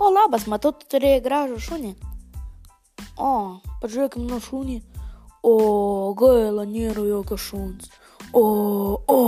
O, labas, matau, tu turėjai gražų šunį. O, pažiūrėkime nuo šunį. O, gaila, nėra jokio šuns. O, o.